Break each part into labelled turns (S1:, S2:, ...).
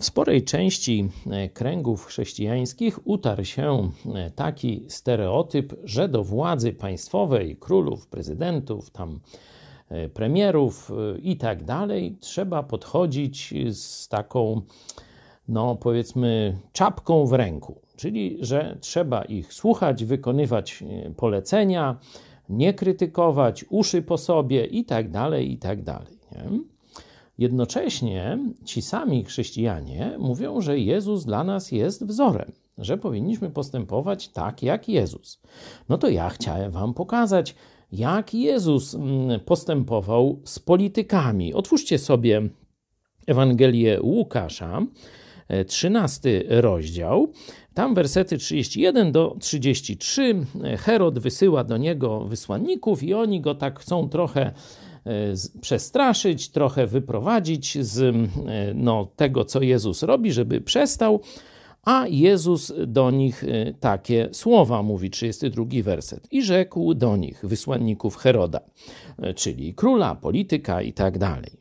S1: W sporej części e, kręgów chrześcijańskich utarł się e, taki stereotyp, że do władzy państwowej, królów, prezydentów, tam e, premierów i tak dalej, trzeba podchodzić z taką, no powiedzmy, czapką w ręku. Czyli, że trzeba ich słuchać, wykonywać polecenia, nie krytykować, uszy po sobie i tak dalej, i tak dalej. Nie? Jednocześnie ci sami chrześcijanie mówią, że Jezus dla nas jest wzorem, że powinniśmy postępować tak jak Jezus. No to ja chciałem Wam pokazać, jak Jezus mm, postępował z politykami. Otwórzcie sobie Ewangelię Łukasza, 13 rozdział. Tam wersety 31 do 33. Herod wysyła do niego wysłanników i oni go tak chcą trochę E, przestraszyć, trochę wyprowadzić z e, no, tego, co Jezus robi, żeby przestał. A Jezus do nich e, takie słowa mówi, 32 werset. I rzekł do nich, wysłanników Heroda, czyli króla, polityka i tak dalej.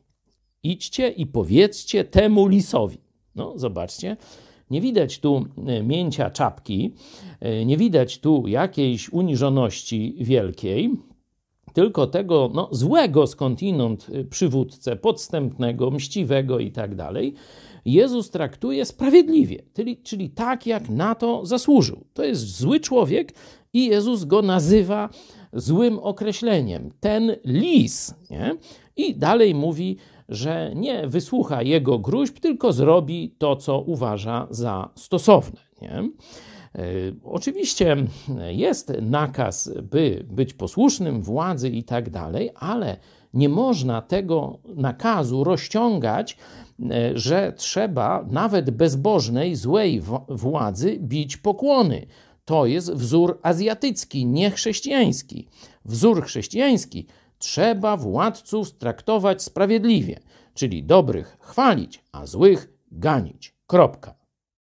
S1: Idźcie i powiedzcie temu lisowi. No, zobaczcie, nie widać tu mięcia czapki, nie widać tu jakiejś uniżoności wielkiej, tylko tego no, złego skądinąd y, przywódcę, podstępnego, mściwego i tak dalej, Jezus traktuje sprawiedliwie, czyli, czyli tak, jak na to zasłużył. To jest zły człowiek i Jezus go nazywa złym określeniem. Ten lis. Nie? I dalej mówi, że nie wysłucha jego gruźb, tylko zrobi to, co uważa za stosowne. Nie? E, oczywiście jest nakaz, by być posłusznym władzy i tak dalej, ale nie można tego nakazu rozciągać, e, że trzeba nawet bezbożnej, złej władzy bić pokłony. To jest wzór azjatycki, nie chrześcijański. Wzór chrześcijański trzeba władców traktować sprawiedliwie, czyli dobrych chwalić, a złych ganić. Kropka.